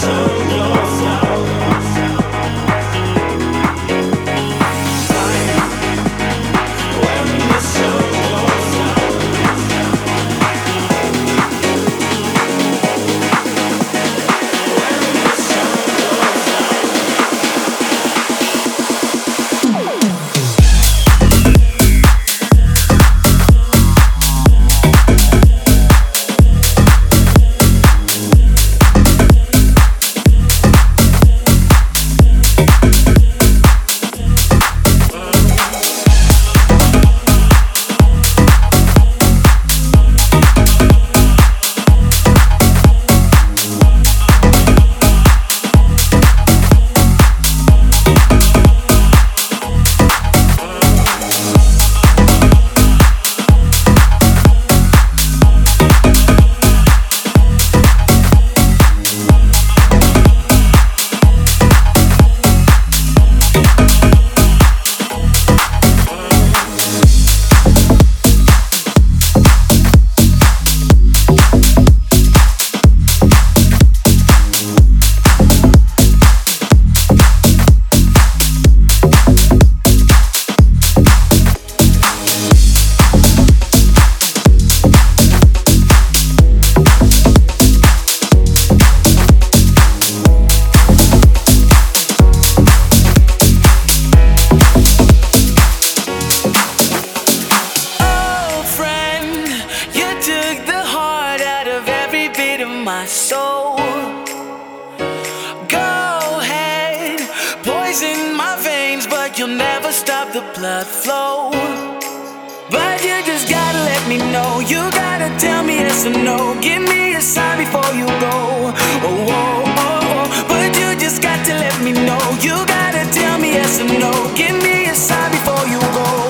so yes or no. Give me a sign before you go. Oh, oh, oh, oh. But you just got to let me know. You gotta tell me yes or no. Give me a sign before you go.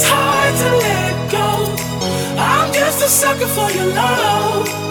It's hard to let go. I'm just a sucker for your love.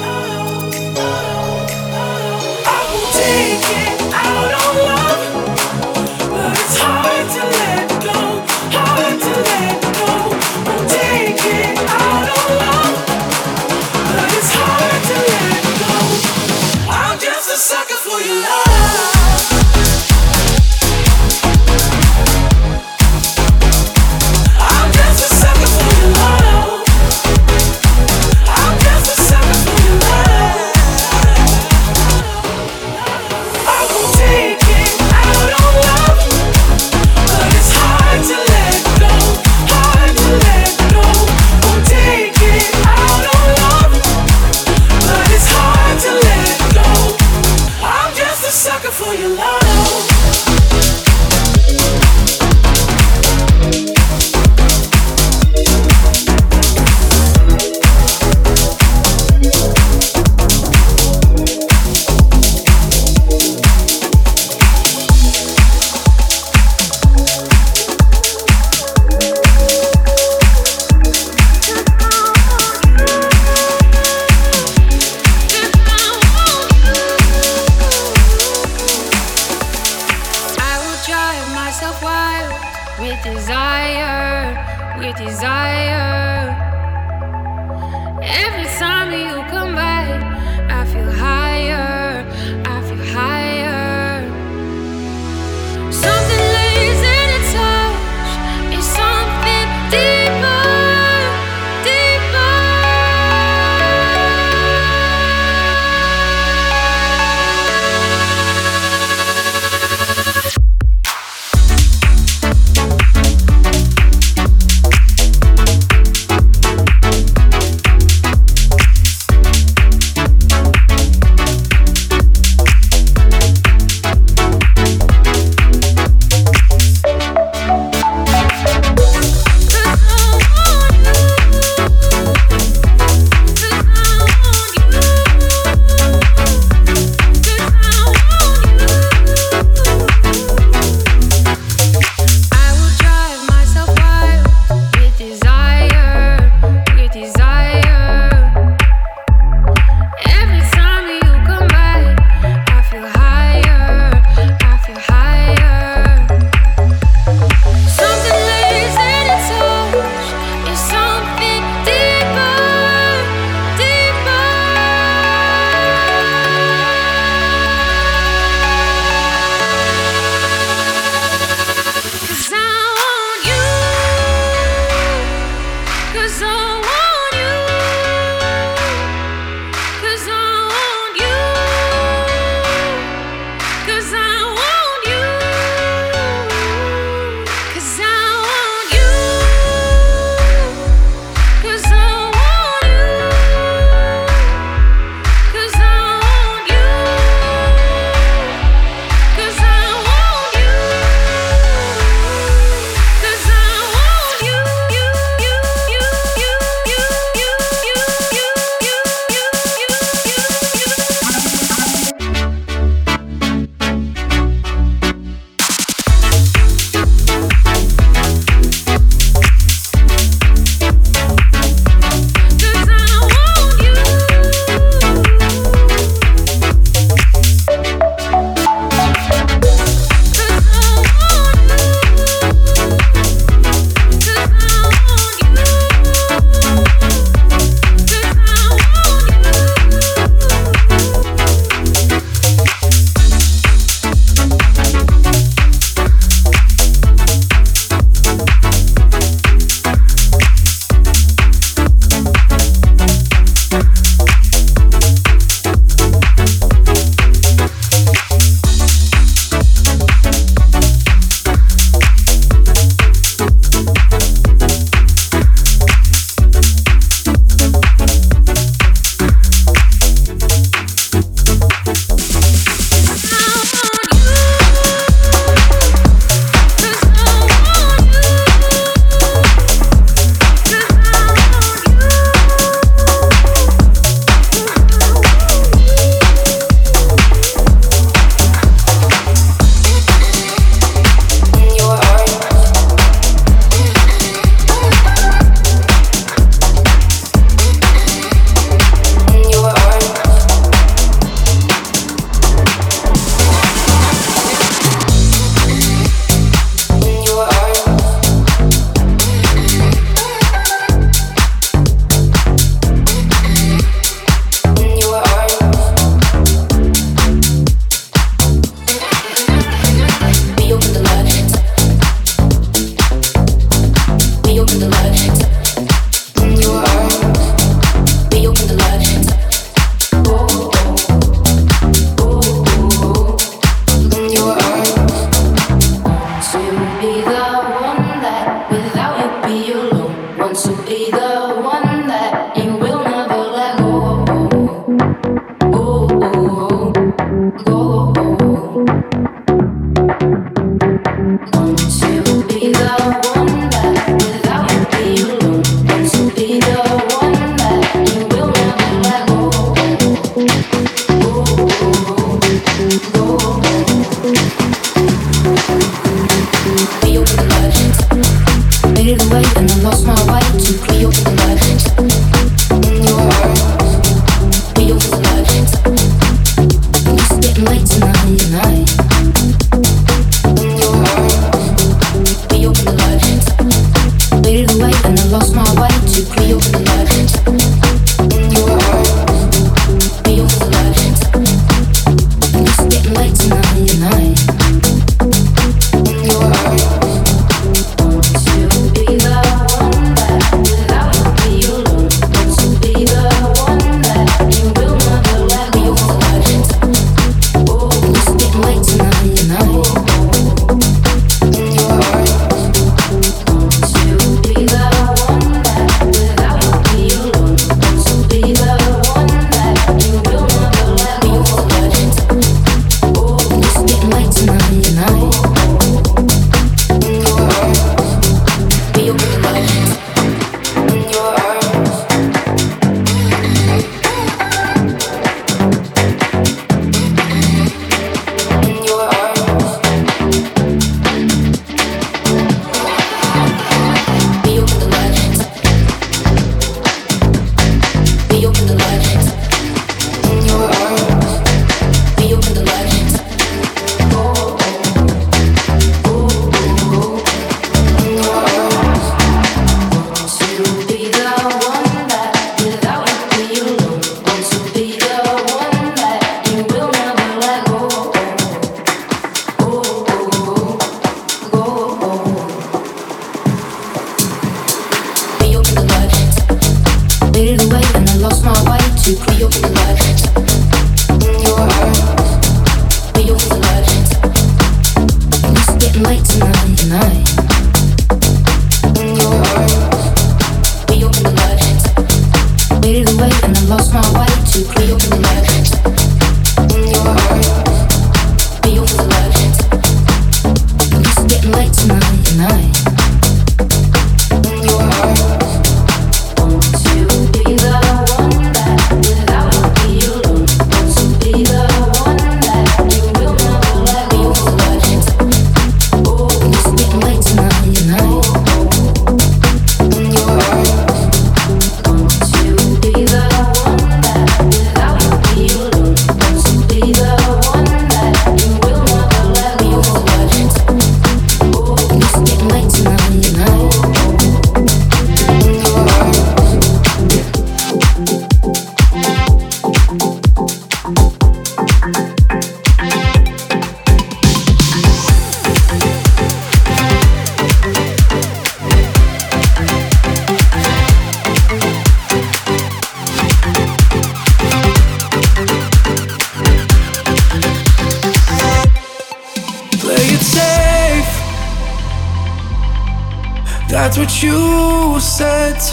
be the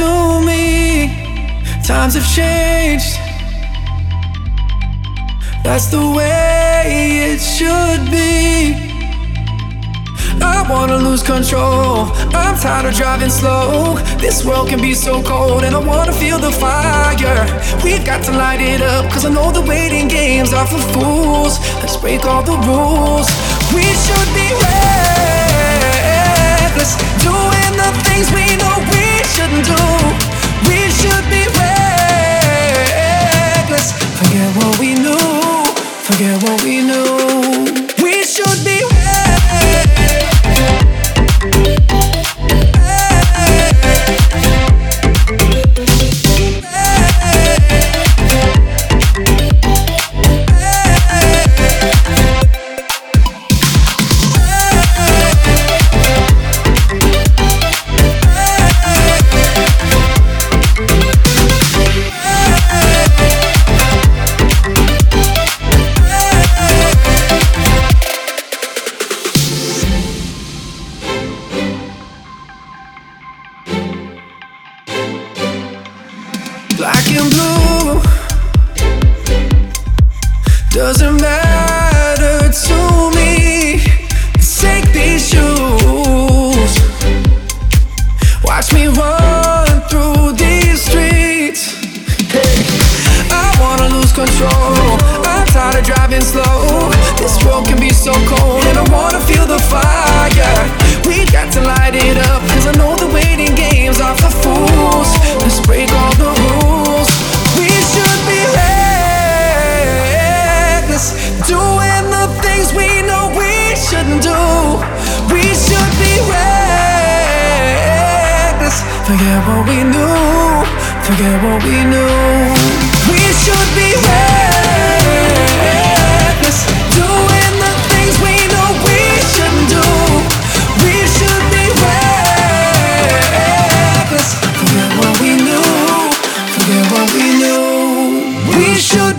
know me. Times have changed. That's the way it should be. I wanna lose control. I'm tired of driving slow. This world can be so cold, and I wanna feel the fire. We've got to light it up, cause I know the waiting games are for fools. Let's break all the rules. We should be reckless, doing the things we know we shouldn't do. We should be reckless. Forget what we knew. Forget what we knew. We should be reckless. Forget what we knew, forget what we knew. We should be reckless, doing the things we know we shouldn't do. We should be reckless, forget what we knew, forget what we knew. We should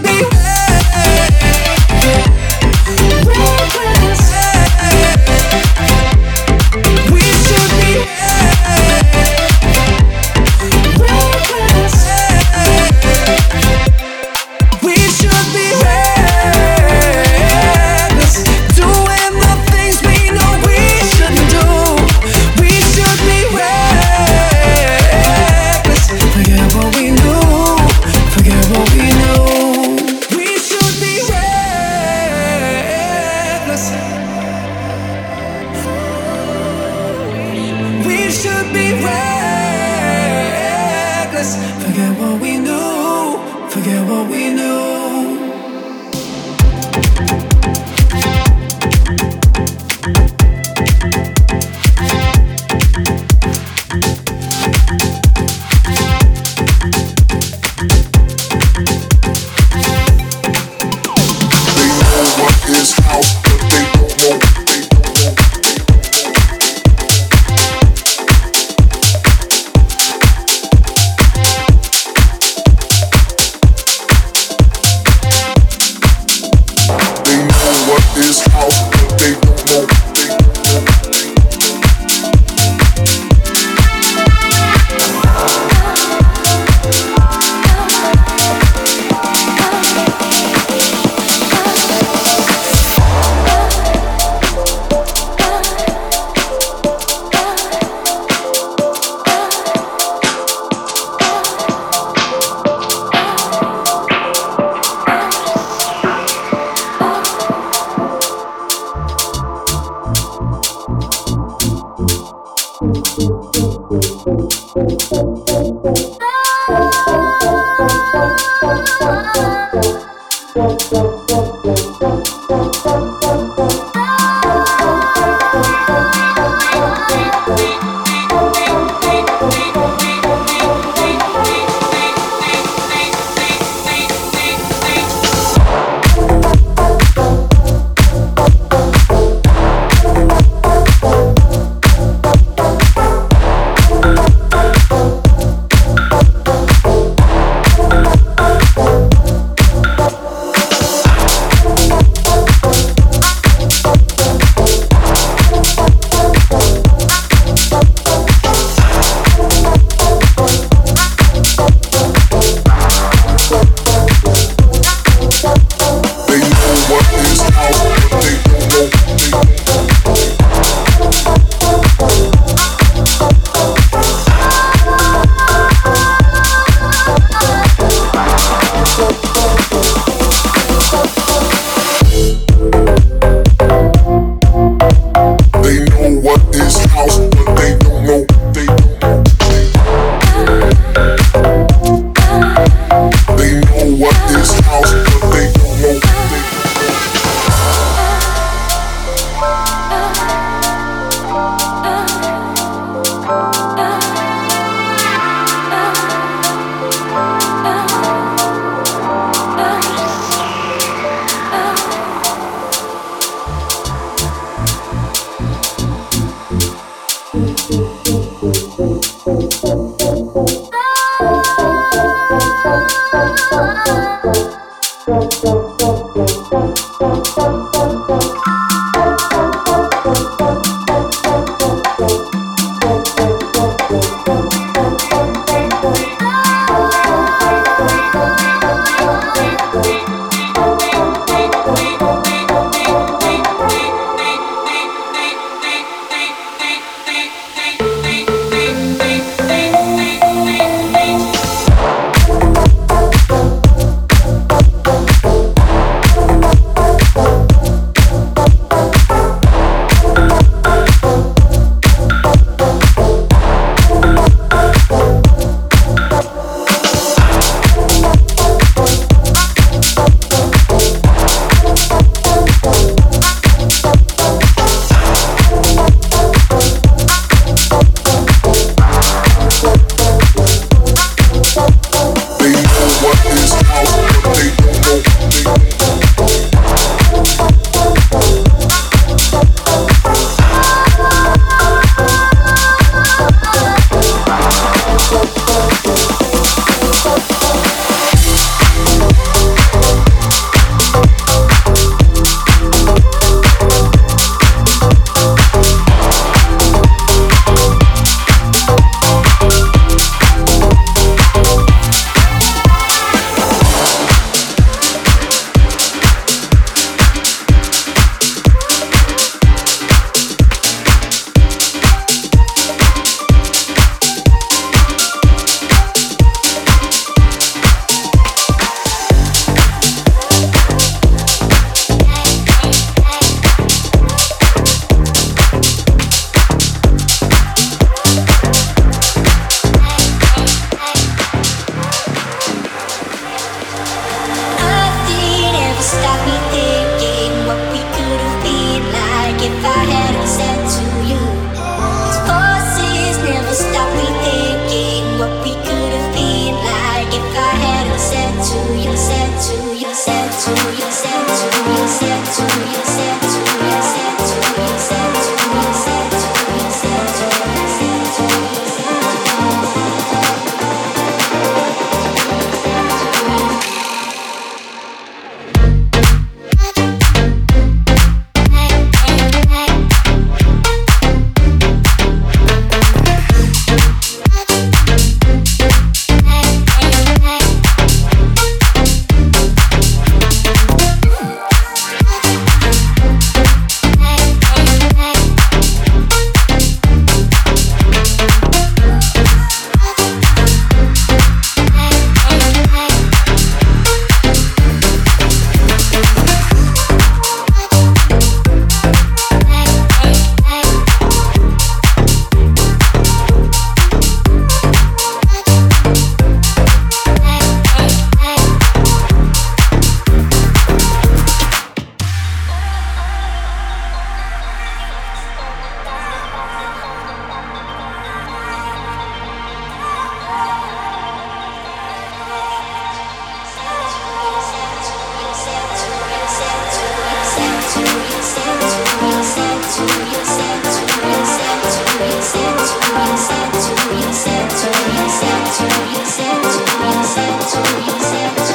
Set to reset to reset to reset to reset to reset